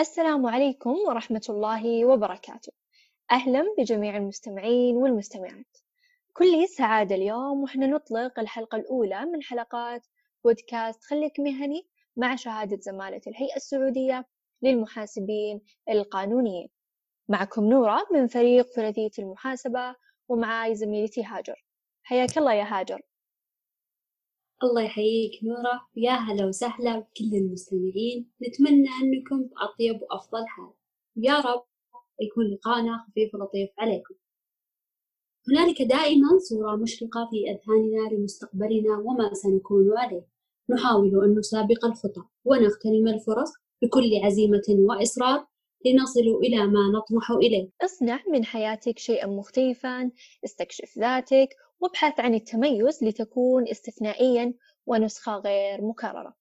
السلام عليكم ورحمة الله وبركاته. أهلا بجميع المستمعين والمستمعات. كل سعادة اليوم وإحنا نطلق الحلقة الأولى من حلقات بودكاست خليك مهني مع شهادة زمالة الهيئة السعودية للمحاسبين القانونيين. معكم نورة من فريق ثلاثية المحاسبة ومعاي زميلتي هاجر. حياك الله يا هاجر. الله يحييك نورة ويا هلا وسهلا بكل المستمعين. نتمنى أنكم بأطيب وأفضل حال. ويا رب يكون لقاءنا خفيف ولطيف عليكم. هنالك دائما صورة مشرقة في أذهاننا لمستقبلنا وما سنكون عليه. نحاول أن نسابق الخطى ونغتنم الفرص بكل عزيمة وإصرار لنصل إلى ما نطمح إليه. اصنع من حياتك شيئا مختلفا استكشف ذاتك وابحث عن التميز لتكون استثنائيا ونسخة غير مكررة.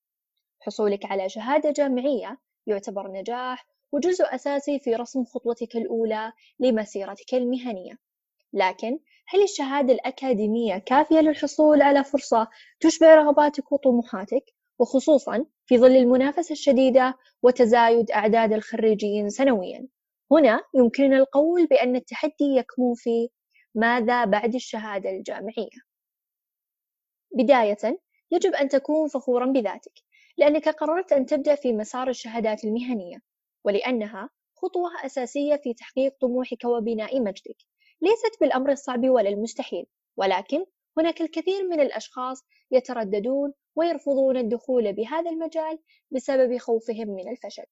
حصولك على شهادة جامعية يعتبر نجاح وجزء أساسي في رسم خطوتك الأولى لمسيرتك المهنية. لكن هل الشهادة الأكاديمية كافية للحصول على فرصة تشبع رغباتك وطموحاتك؟ وخصوصا في ظل المنافسة الشديدة وتزايد أعداد الخريجين سنويا هنا يمكننا القول بأن التحدي يكمن في ماذا بعد الشهادة الجامعية؟ بداية يجب أن تكون فخورا بذاتك لأنك قررت أن تبدأ في مسار الشهادات المهنية ولأنها خطوة أساسية في تحقيق طموحك وبناء مجدك ليست بالأمر الصعب ولا المستحيل ولكن هناك الكثير من الأشخاص يترددون ويرفضون الدخول بهذا المجال بسبب خوفهم من الفشل.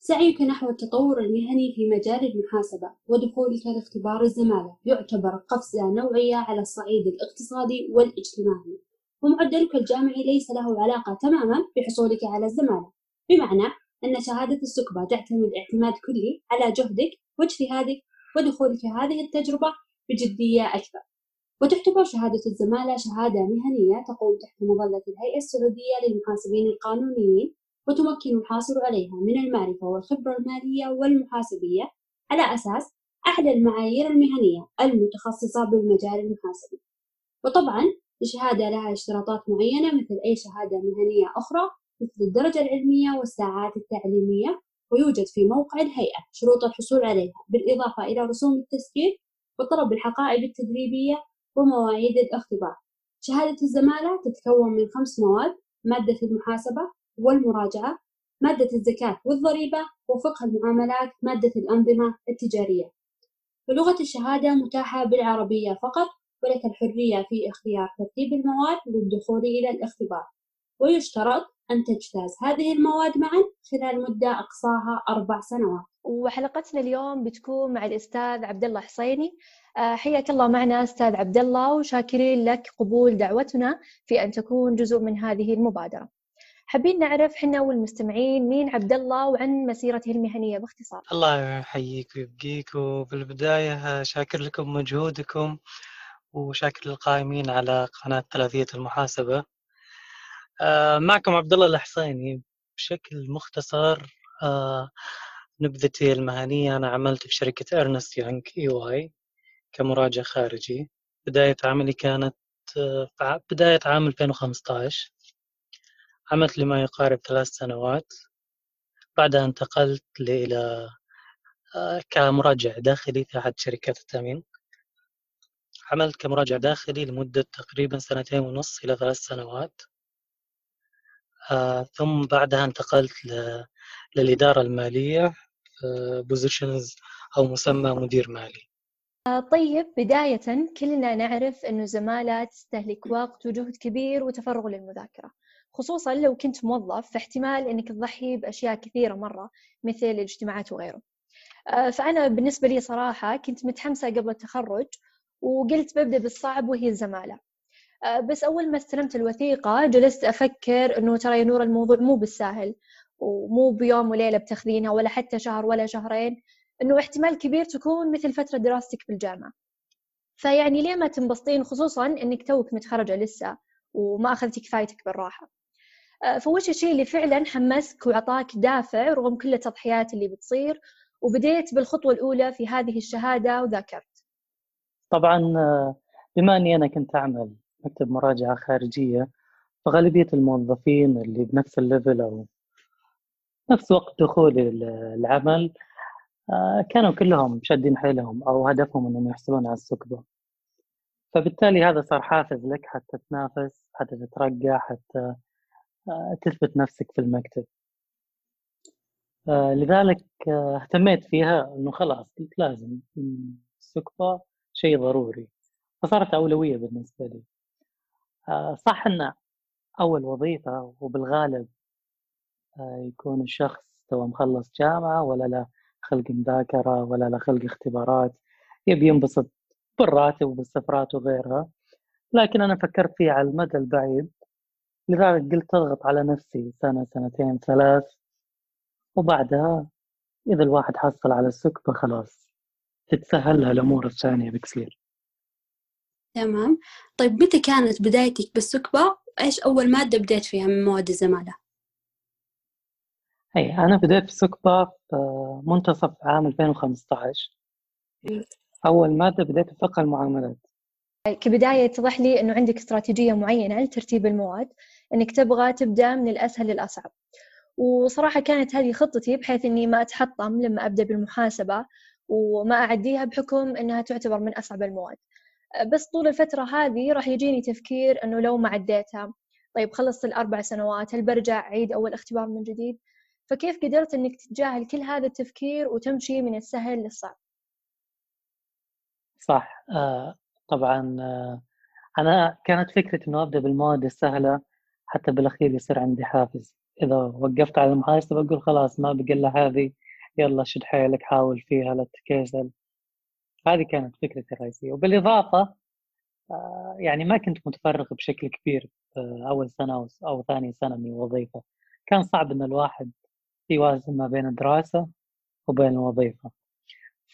سعيك نحو التطور المهني في مجال المحاسبة ودخولك لاختبار الزمالة يعتبر قفزة نوعية على الصعيد الاقتصادي والاجتماعي ومعدلك الجامعي ليس له علاقة تماما بحصولك على الزمالة بمعنى أن شهادة السكبة تعتمد اعتماد كلي على جهدك واجتهادك ودخولك هذه التجربة بجدية أكثر وتعتبر شهادة الزمالة شهادة مهنية تقوم تحت مظلة الهيئة السعودية للمحاسبين القانونيين وتمكن الحاصل عليها من المعرفة والخبرة المالية والمحاسبية على أساس أعلى المعايير المهنية المتخصصة بالمجال المحاسبي. وطبعا الشهادة لها اشتراطات معينة مثل أي شهادة مهنية أخرى مثل الدرجة العلمية والساعات التعليمية ويوجد في موقع الهيئة شروط الحصول عليها بالإضافة إلى رسوم التسجيل وطلب الحقائب التدريبية ومواعيد الاختبار. شهادة الزمالة تتكون من خمس مواد مادة المحاسبة والمراجعة مادة الزكاة والضريبة وفقه المعاملات مادة الأنظمة التجارية. ولغة الشهادة متاحة بالعربية فقط ولك الحرية في اختيار ترتيب المواد للدخول إلى الاختبار. ويشترط أن تجتاز هذه المواد معا خلال مدة أقصاها أربع سنوات. وحلقتنا اليوم بتكون مع الأستاذ عبد الله حصيني حياك الله معنا أستاذ عبد الله وشاكرين لك قبول دعوتنا في أن تكون جزء من هذه المبادرة. حابين نعرف حنا والمستمعين مين عبد الله وعن مسيرته المهنية باختصار؟ الله يحييك ويبقيك وبالبداية شاكر لكم مجهودكم وشاكر للقائمين على قناة ثلاثية المحاسبة. آه، معكم عبد الله الحصيني. بشكل مختصر آه، نبذتي المهنية أنا عملت في شركة إرنست يانج إي واي. كمراجع خارجي. بداية عملي كانت آه، بداية عام 2015 عملت لما يقارب ثلاث سنوات. بعدها انتقلت إلى كمراجع داخلي في أحد شركات التأمين. عملت كمراجع داخلي لمدة تقريبا سنتين ونص إلى ثلاث سنوات. آه، ثم بعدها انتقلت للإدارة المالية بوزيشنز أو مسمى مدير مالي. آه، طيب بداية كلنا نعرف أنه زمالة تستهلك وقت وجهد كبير وتفرغ للمذاكرة خصوصا لو كنت موظف فاحتمال أنك تضحي بأشياء كثيرة مرة مثل الاجتماعات وغيره. آه، فأنا بالنسبة لي صراحة كنت متحمسة قبل التخرج وقلت ببدأ بالصعب وهي الزمالة. آه، بس أول ما استلمت الوثيقة جلست أفكر إنه ترى يا نور الموضوع مو بالساهل ومو بيوم وليلة بتاخذينها ولا حتى شهر ولا شهرين. إنه احتمال كبير تكون مثل فترة دراستك بالجامعة فيعني ليه ما تنبسطين خصوصا إنك توك متخرجة لسه وما أخذتي كفايتك بالراحة. آه، فوش الشيء اللي فعلا حمسك وعطاك دافع رغم كل التضحيات اللي بتصير وبديت بالخطوة الأولى في هذه الشهادة وذاكرت. طبعا آه، بما أني أنا كنت أعمل مكتب مراجعة خارجية فغالبية الموظفين اللي بنفس الليفل أو نفس وقت دخولي العمل كانوا كلهم شادين حيلهم أو هدفهم أنهم يحصلون على السكبة. فبالتالي هذا صار حافز لك حتى تنافس حتى تترقى حتى آه، تثبت نفسك في المكتب. آه، لذلك اهتميت فيها إنه خلاص قلت لازم السكبة شيء ضروري فصارت أولوية بالنسبة لي. صح أن أول وظيفة وبالغالب يكون الشخص تو مخلص جامعة ولا لا. خلق مذاكرة ولا لا خلق اختبارات يبي ينبسط بالراتب وبالسفرات وغيرها. لكن أنا فكرت فيه على المدى البعيد لذلك قلت أضغط على نفسي سنة سنتين ثلاث وبعدها إذا الواحد حصل على السكبة خلاص تتسهل لها الأمور الثانية بكثير. تمام. طيب متى كانت بدايتك بالسكبة؟ إيش أول مادة بديت فيها من مواد الزمالة؟ أي أنا بديت في سكبة في منتصف عام 2015 أول مادة بديت في فقه المعاملات. كبداية يتضح لي أنه عندك استراتيجية معينة لترتيب المواد أنك تبغى تبدأ من الأسهل للأصعب. وصراحة كانت هذه خطتي بحيث أني ما أتحطم لما أبدأ بالمحاسبة وما أعديها بحكم أنها تعتبر من أصعب المواد. بس طول الفترة هذه راح يجيني تفكير أنه لو ما عديتها طيب خلصت الأربع سنوات هل برجع أعيد أول اختبار من جديد؟ فكيف قدرت إنك تتجاهل كل هذا التفكير وتمشي من السهل للصعب؟ صح آه طبعا آه أنا كانت فكرة إنه أبدأ بالمواد السهلة حتى بالأخير يصير عندي حافز. إذا وقفت على المحاسبة بقول خلاص ما بقى إلا هذه يلا شد حيلك حاول فيها لا تكسل هذه كانت فكرتي الرئيسية. وبالإضافة آه يعني ما كنت متفرغ بشكل كبير في أول سنة أو ثاني سنة من الوظيفة. كان صعب إن الواحد يوازن ما بين الدراسة وبين الوظيفة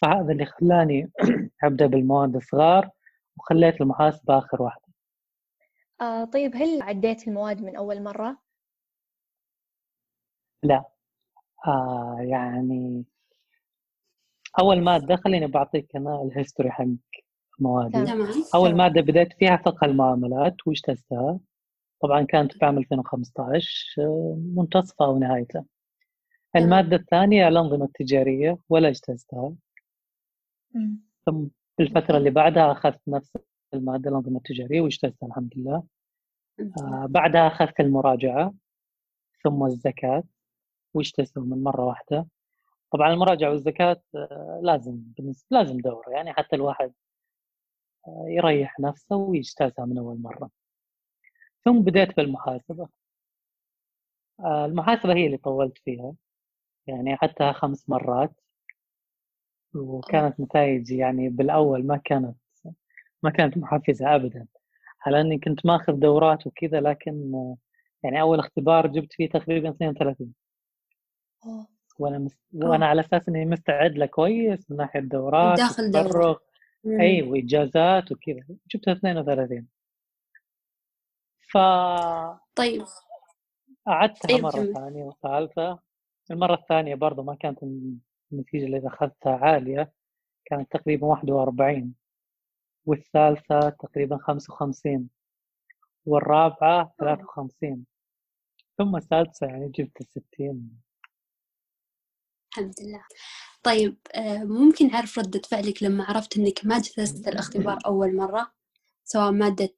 فهذا اللي خلاني أبدأ بالمواد الصغار وخليت المحاسبة آخر واحدة. آه طيب هل عديت المواد من أول مرة؟ لا. آه يعني أول مادة خليني بعطيك أنا الهيستوري حق موادي. أول مادة بديت فيها فقه المعاملات واجتزتها طبعا كانت في عام 2015 آه، منتصفة أو نهايته المادة الثانية الأنظمة التجارية ولا اجتزتها ثم في الفترة اللي بعدها أخذت نفس المادة الأنظمة التجارية واجتزتها الحمد لله. آه بعدها أخذت المراجعة ثم الزكاة واجتزتهم من مرة واحدة. طبعا المراجعة والزكاة آه لازم لازم دورة يعني حتى الواحد آه يريح نفسه ويجتازها من أول مرة. ثم بديت بالمحاسبة. آه، المحاسبة هي اللي طولت فيها. يعني أخذتها خمس مرات. وكانت نتائجي يعني بالأول ما كانت ما كانت محفزة أبدا. على أني كنت ماخذ دورات وكذا لكن يعني أول اختبار جبت فيه تقريبا 32 وأنا مس... وأنا على أساس إني مستعد له كويس من ناحية دورات داخل دورة. أي وإجازات وكذا. جبتها 32 ف طيب. قعدتها طيب. مرة ثانية وثالثة. المرة الثانية برضو ما كانت النتيجة اللي أخذتها عالية كانت تقريبا 41 والثالثة تقريبا 55 والرابعة 53 ثم السادسة يعني جبت 60 الحمد لله. طيب آه، ممكن أعرف ردة فعلك لما عرفت أنك ما جلست الاختبار أول مرة سواء مادة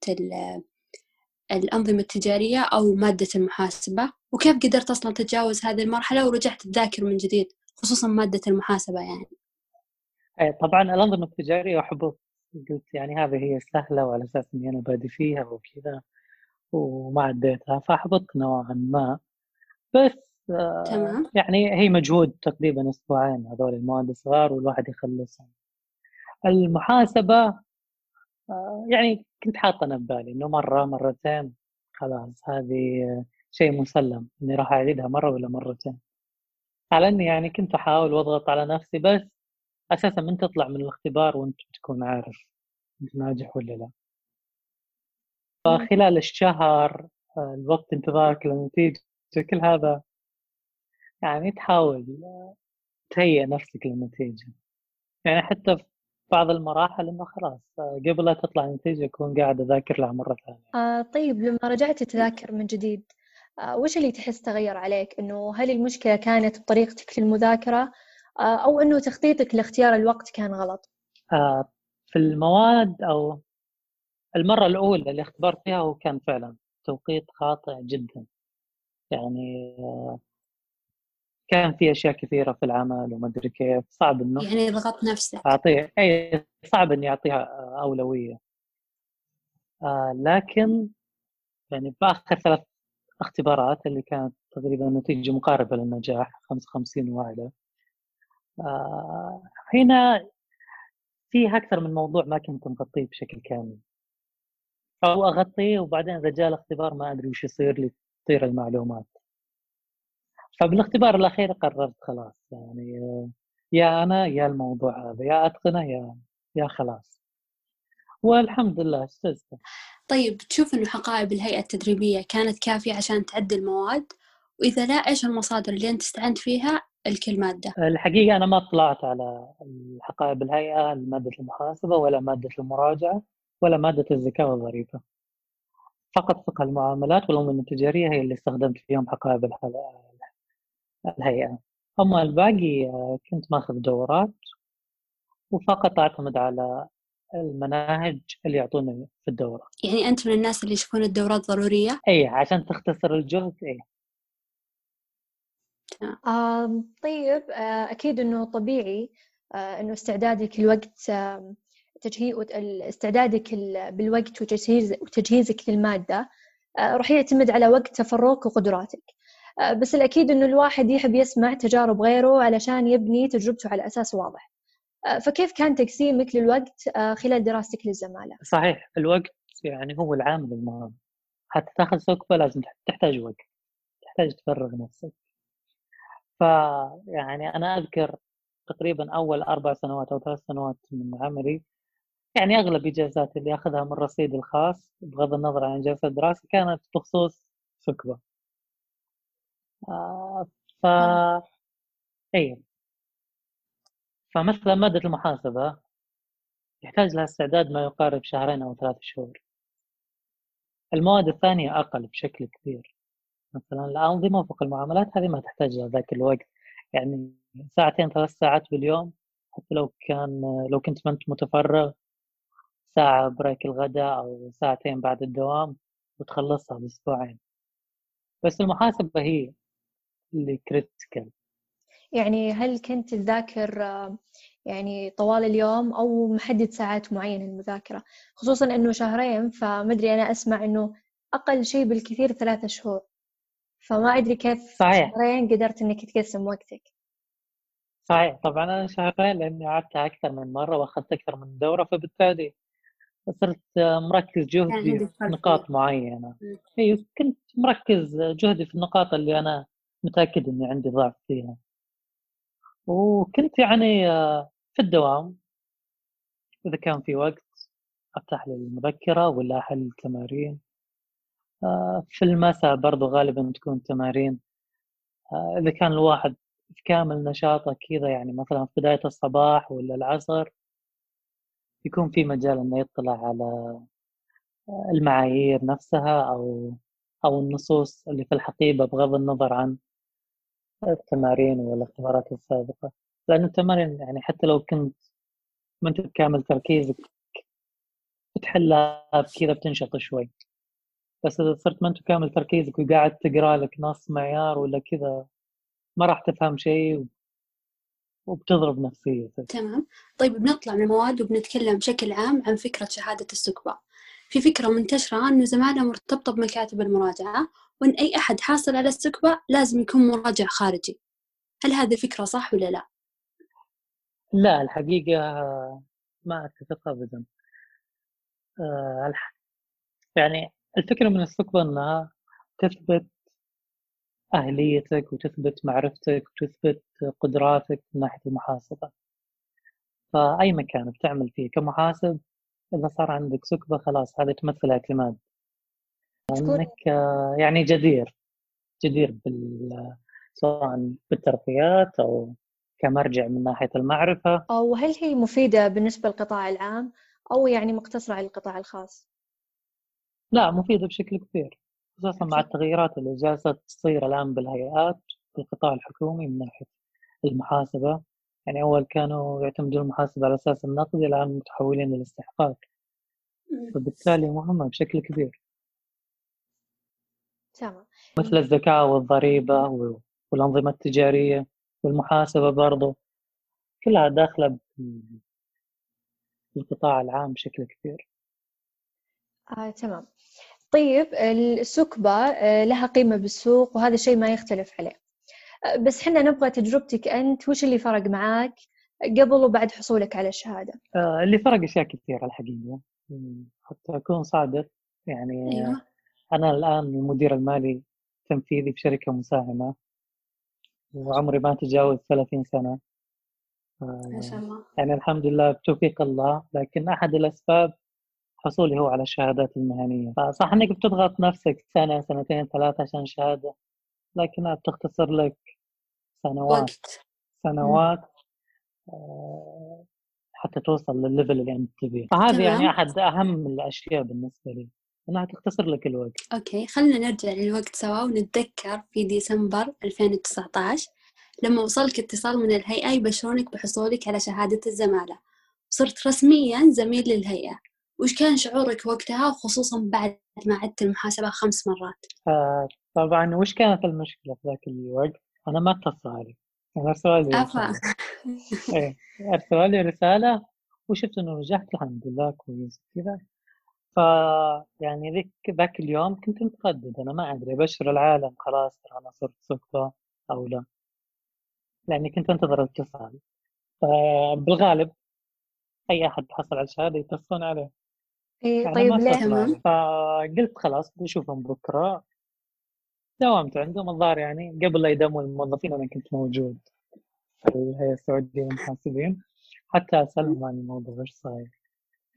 الأنظمة التجارية أو مادة المحاسبة وكيف قدرت أصلا تتجاوز هذه المرحلة ورجعت تذاكر من جديد خصوصا مادة المحاسبة يعني. أي طبعا الأنظمة التجارية أحبط قلت يعني هذه هي السهلة وعلى أساس إني أنا بادي فيها وكذا وما عديتها فأحبطت نوعا ما. بس آه، تمام. يعني هي مجهود تقريبا أسبوعين هذول المواد الصغار والواحد يخلصهم المحاسبة آه، يعني كنت حاطة ببالي إنه مرة مرتين خلاص هذه شيء مسلم إني راح أعيدها مرة ولا مرتين. على إني يعني كنت أحاول وأضغط على نفسي بس أساسا من تطلع من الاختبار وأنت تكون عارف أنت ناجح ولا لا. فخلال الشهر الوقت انتظارك للنتيجة كل هذا يعني تحاول تهيئ نفسك للنتيجة. يعني حتى في بعض المراحل إنه خلاص قبل لا تطلع النتيجة أكون قاعد أذاكر لها مرة ثانية. آه طيب لما رجعت تذاكر من جديد آه، وش اللي تحس تغير عليك إنه هل المشكلة كانت بطريقتك للمذاكرة آه، أو إنه تخطيطك لاختيار الوقت كان غلط؟ آه، في المواد أو المرة الأولى اللي اختبرت فيها هو كان فعلا توقيت خاطئ جدا يعني كان في أشياء كثيرة في العمل وما أدري كيف صعب إنه يعني ضغط نفسك. اعطيه إي صعب إني أعطيها أولوية. آه لكن يعني في آخر ثلاث اختبارات اللي كانت تقريبا نتيجة مقاربة للنجاح 55 واحدة. آه هنا فيه أكثر من موضوع ما كنت مغطيه بشكل كامل. أو أغطيه وبعدين إذا جاء الاختبار ما أدري وش يصير لي تطير المعلومات. فبالاختبار الأخير قررت خلاص يعني يا أنا يا الموضوع هذا يا أتقنه يا يا خلاص. والحمد لله استزدت طيب تشوف إنه حقائب الهيئة التدريبية كانت كافية عشان تعدل المواد وإذا لا إيش المصادر اللي أنت استعنت فيها؟ لكل مادة. الحقيقة أنا ما اطلعت على حقائب الهيئة ماده المحاسبة ولا مادة المراجعة ولا مادة الزكاه والضريبه فقط فقه المعاملات والأمم التجارية هي اللي استخدمت فيهم حقائب الهيئة أما الباقي آه، كنت ماخذ دورات وفقط أعتمد على المناهج اللي يعطوني في الدورة. يعني أنت من الناس اللي يشوفون الدورات ضرورية؟ أي عشان تختصر الجهد أي آه طيب آه أكيد أنه طبيعي آه أنه استعدادك الوقت آه تجهيز استعدادك بالوقت وتجهيز وتجهيزك للمادة آه راح يعتمد على وقت تفرغك وقدراتك. بس الأكيد إنه الواحد يحب يسمع تجارب غيره علشان يبني تجربته على أساس واضح. آه، فكيف كان تقسيمك للوقت آه، خلال دراستك للزمالة؟ صحيح الوقت يعني هو العامل المهم حتى تاخذ سكبة لازم تحتاج وقت تحتاج تفرغ نفسك. فيعني أنا أذكر تقريبا أول أربع سنوات أو ثلاث سنوات من عملي يعني أغلب إجازاتي اللي أخذها من رصيدي الخاص بغض النظر عن إجازة الدراسة كانت بخصوص سكبة آه، ف اي فمثلا مادة المحاسبة يحتاج لها استعداد ما يقارب شهرين أو ثلاث شهور. المواد الثانية أقل بشكل كبير. مثلا الأنظمة وفقه المعاملات هذه ما تحتاج ذاك الوقت. يعني ساعتين ثلاث ساعات باليوم حتى لو كان لو كنت ما أنت متفرغ ساعة break الغداء أو ساعتين بعد الدوام وتخلصها بأسبوعين. بس المحاسبة هي اللي critical يعني هل كنت تذاكر يعني طوال اليوم أو محدد ساعات معينة للمذاكرة خصوصا أنه شهرين فمدري أنا أسمع أنه أقل شيء بالكثير ثلاثة شهور. فما أدري كيف صحيح. شهرين قدرت أنك تقسم وقتك. صحيح. طبعا أنا شهرين لأني قعدتها أكثر من مرة وأخذت أكثر من دورة فبالتالي صرت مركز جهدي في نقاط معينة. أيوة كنت مركز جهدي في النقاط اللي أنا متأكد إني عندي ضعف فيها. وكنت يعني آه، في الدوام. إذا كان في وقت أفتح لي ولا أحل تمارين آه، في المساء برضو غالبا تكون تمارين. آه، إذا كان الواحد في كامل نشاطه كذا يعني مثلا في بداية الصباح ولا العصر يكون في مجال إنه يطلع على المعايير نفسها أو أو النصوص اللي في الحقيبة بغض النظر عن التمارين والاختبارات السابقة. لأن التمارين يعني حتى لو كنت ما أنت بكامل تركيزك بتحلها بكذا بتنشط شوي. بس إذا صرت ما أنت بكامل تركيزك وقاعد تقرأ لك نص معيار ولا كذا ما راح تفهم شيء وبتضرب نفسيتك. تمام. طيب بنطلع من المواد وبنتكلم بشكل عام عن فكرة شهادة السكبة. في فكرة منتشرة أنه زمانها مرتبطة بمكاتب المراجعة وأن أي أحد حاصل على السكبة لازم يكون مراجع خارجي. هل هذه الفكرة صح ولا لا؟ لا الحقيقة ما أتفق أبدا. آه، يعني الفكرة من السكبة أنها تثبت أهليتك وتثبت معرفتك وتثبت قدراتك من ناحية المحاسبة. فأي مكان بتعمل فيه كمحاسب إذا صار عندك سكبة خلاص هذا تمثل اعتماد. انك آه، يعني جدير جدير بال سواء بالترقيات أو كمرجع من ناحية المعرفة. أو هل هي مفيدة بالنسبة للقطاع العام أو يعني مقتصرة على القطاع الخاص؟ لا مفيدة بشكل كبير خصوصا مع التغيرات اللي جالسة تصير الآن بالهيئات في القطاع الحكومي من ناحية المحاسبة. يعني أول كانوا يعتمدون المحاسبة على أساس النقد الآن متحولين للاستحقاق. فبالتالي مهمة بشكل كبير. تمام. مثل الزكاة والضريبة والأنظمة التجارية والمحاسبة برضو. كلها داخلة في القطاع العام بشكل كبير. آه، تمام. طيب السكبة آه، لها قيمة بالسوق وهذا الشيء ما يختلف عليه. آه، بس حنا نبغى تجربتك أنت وش اللي فرق معاك قبل وبعد حصولك على الشهادة؟ آه، اللي فرق أشياء كثيرة الحقيقة. حتى أكون صادق يعني أيوة. أنا الآن المدير المالي التنفيذي في شركة مساهمة وعمري ما تجاوز 30 سنة. ما شاء الله. يعني الحمد لله بتوفيق الله لكن أحد الأسباب حصولي هو على الشهادات المهنية. فصح أنك بتضغط نفسك سنة سنتين ثلاثة عشان شهادة لكنها بتختصر لك سنوات. وقت. سنوات آه، حتى توصل للل level اللي أنت تبيه. فهذه يعني. أحد أهم الأشياء بالنسبة لي. انها تختصر لك الوقت. okay خلنا نرجع للوقت سوا ونتذكر في ديسمبر 2019 لما وصلك اتصال من الهيئة يبشرونك بحصولك على شهادة الزمالة. صرت رسميا زميل للهيئة. وش كان شعورك وقتها وخصوصا بعد ما عدت المحاسبة خمس مرات؟ آه، طبعا وش كانت المشكلة في ذاك الوقت؟ أنا ما اتصلوا لي أنا ارسلوا لي أفا. رسالة. إيه ارسلوا لي رسالة وشفت إنه نجحت الحمد لله كويس كذا. ف يعني ذيك ذاك اليوم كنت متردد أنا ما أدري ابشر العالم خلاص ترى أنا صرت سكبه أو لا. لأني كنت أنتظر الاتصال فبالغالب أي أحد حصل على الشهادة يتصلون عليه. إيه طيب ليه. فقلت خلاص بشوفهم بكرة. داومت عندهم. الظاهر يعني قبل لا يدموا الموظفين أنا كنت موجود في الهيئة السعودية للمحاسبين حتى أسألهم عن الموضوع إيش صاير.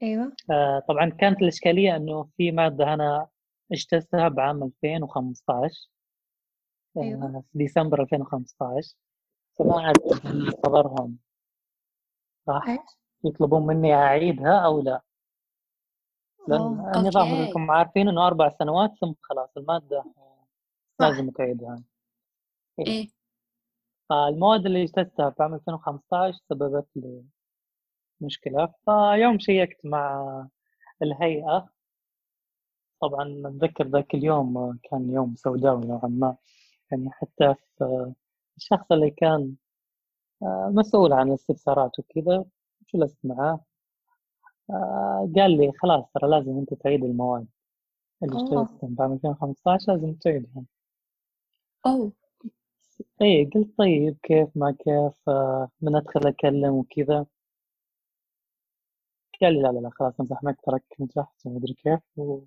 أيوة آه، طبعا كانت الإشكالية إنه في مادة أنا اجتزتها بعام 2015 آه، أيوة. في ديسمبر 2015 فما أعرف هل صدرهم راح إيش؟ يطلبون مني أعيدها أو لا لأن. النظام. انكم عارفين إنه أربع سنوات ثم خلاص المادة صح لازم تعيدها إيه فالمواد اللي اجتزتها في عام 2015 سببت لي مشكلة. فيوم شيكت مع الهيئة. طبعا أتذكر ذاك اليوم كان يوم سوداوي نوعا ما. يعني حتى في الشخص اللي كان مسؤول عن الاستفسارات وكذا جلست معاه. آه، قال لي خلاص ترى لازم أنت تعيد المواد. اللي أوه. اجتزتهم بعام 2015 لازم تعيدها أوه. اي قلت طيب كيف ما كيف آه، من أدخل أكلم وكذا. قال لي لا لا لا خلاص امزح معك تراك نجحت ومدري كيف و...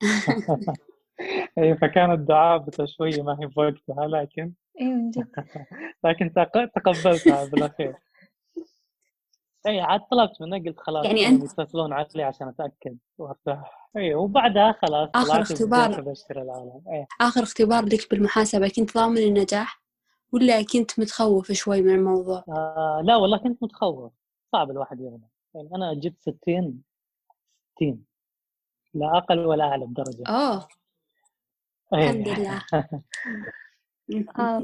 اي فكانت دعابته شوية ما هي بوقتها لكن إيه لكن تق- تقبلتها بالأخير. اي عاد طلبت منه قلت خلاص يعني يعني أنت- يتصلون علي عشان أتأكد وارتاح. اي وبعدها خلاص طلعت اختبار. اي آخر اختبار لك بالمحاسبة كنت ضامن النجاح ولا كنت متخوف شوي من الموضوع؟ آه لا والله كنت متخوف. صعب الواحد يغلط. يعني أنا جبت 60 60 لا أقل ولا أعلى بدرجة. إيه. الحمد لله. آه،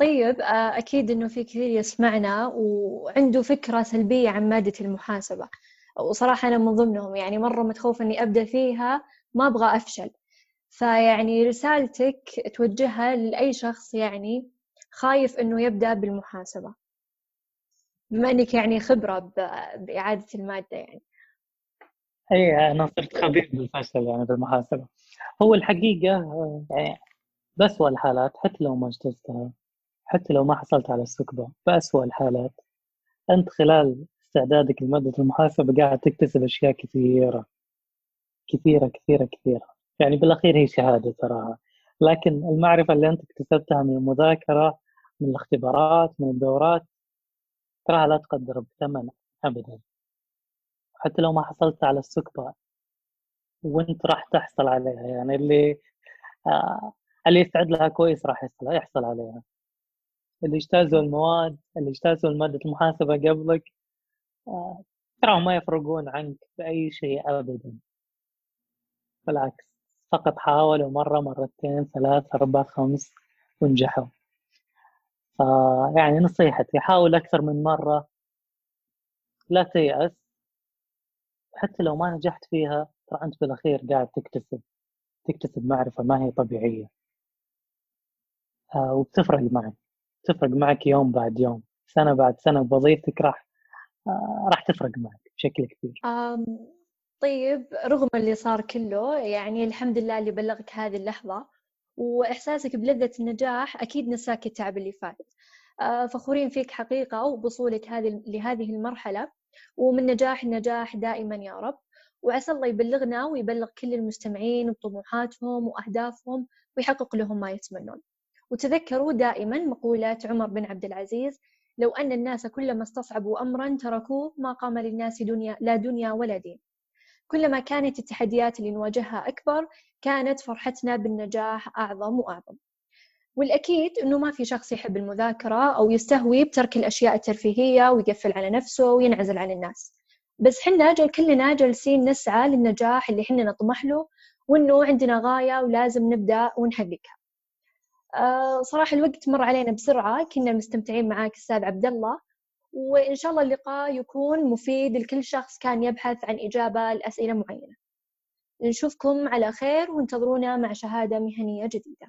طيب آه، أكيد إنه في كثير يسمعنا وعنده فكرة سلبية عن مادة المحاسبة. وصراحة أنا من ضمنهم يعني مرة متخوفة إني أبدأ فيها ما أبغى أفشل. فيعني رسالتك توجهها لأي شخص يعني خايف إنه يبدأ بالمحاسبة. بما إنك يعني خبرة ب- بإعادة المادة يعني. إي أنا صرت خبير بالفشل يعني بالمحاسبة. هو الحقيقة يعني بأسوأ الحالات حتى لو ما اجتزتها حتى لو ما حصلت على السكبة بأسوأ الحالات. أنت خلال استعدادك لمادة المحاسبة قاعد تكتسب أشياء كثيرة كثيرة كثيرة كثيرة. يعني بالأخير هي شهادة تراها. لكن المعرفة اللي أنت اكتسبتها من المذاكرة من الاختبارات من الدورات تراها لا تقدر بثمن أبدا. حتى لو ما حصلت على السكبة وانت راح تحصل عليها يعني اللي آه اللي يستعد لها كويس راح يحصل يحصل عليها. اللي اجتازوا المواد اللي اجتازوا مادة المحاسبة قبلك آه تراهم ما يفرقون عنك بأي شيء أبدا. بالعكس فقط حاولوا مرة مرتين ثلاث أربع خمس ونجحوا. فيعني نصيحتي حاول أكثر من مرة لا تيأس. حتى لو ما نجحت فيها ترى أنت بالأخير قاعد تكتسب تكتسب معرفة ما هي طبيعية. آه وبتفرق معك تفرق معك يوم بعد يوم سنة بعد سنة بوظيفتك راح آه راح تفرق معك بشكل كبير. طيب رغم اللي صار كله يعني الحمد لله اللي بلغك هذه اللحظة وإحساسك بلذة النجاح أكيد نساك التعب اللي فات. آه، فخورين فيك حقيقة وبوصولك هذه لهذه المرحلة. ومن نجاح النجاح دائما يا رب. وعسى الله يبلغنا ويبلغ كل المستمعين بطموحاتهم وأهدافهم ويحقق لهم ما يتمنون. وتذكروا دائما مقولة عمر بن عبد العزيز لو أن الناس كلما استصعبوا أمرا تركوه ما قام للناس دنيا لا دنيا ولا دين. كلما كانت التحديات اللي نواجهها أكبر كانت فرحتنا بالنجاح أعظم وأعظم. والأكيد أنه ما في شخص يحب المذاكرة أو يستهوي بترك الأشياء الترفيهية ويقفل على نفسه وينعزل عن الناس. بس حنا جل كلنا جالسين نسعى للنجاح اللي حنا نطمح له وأنه عندنا غاية ولازم نبدأ ونحققها. أه صراحة الوقت مر علينا بسرعة كنا مستمتعين معاك أستاذ عبد الله. وإن شاء الله اللقاء يكون مفيد لكل شخص كان يبحث عن إجابة لأسئلة معينة. نشوفكم على خير وانتظرونا مع شهادة مهنية جديدة.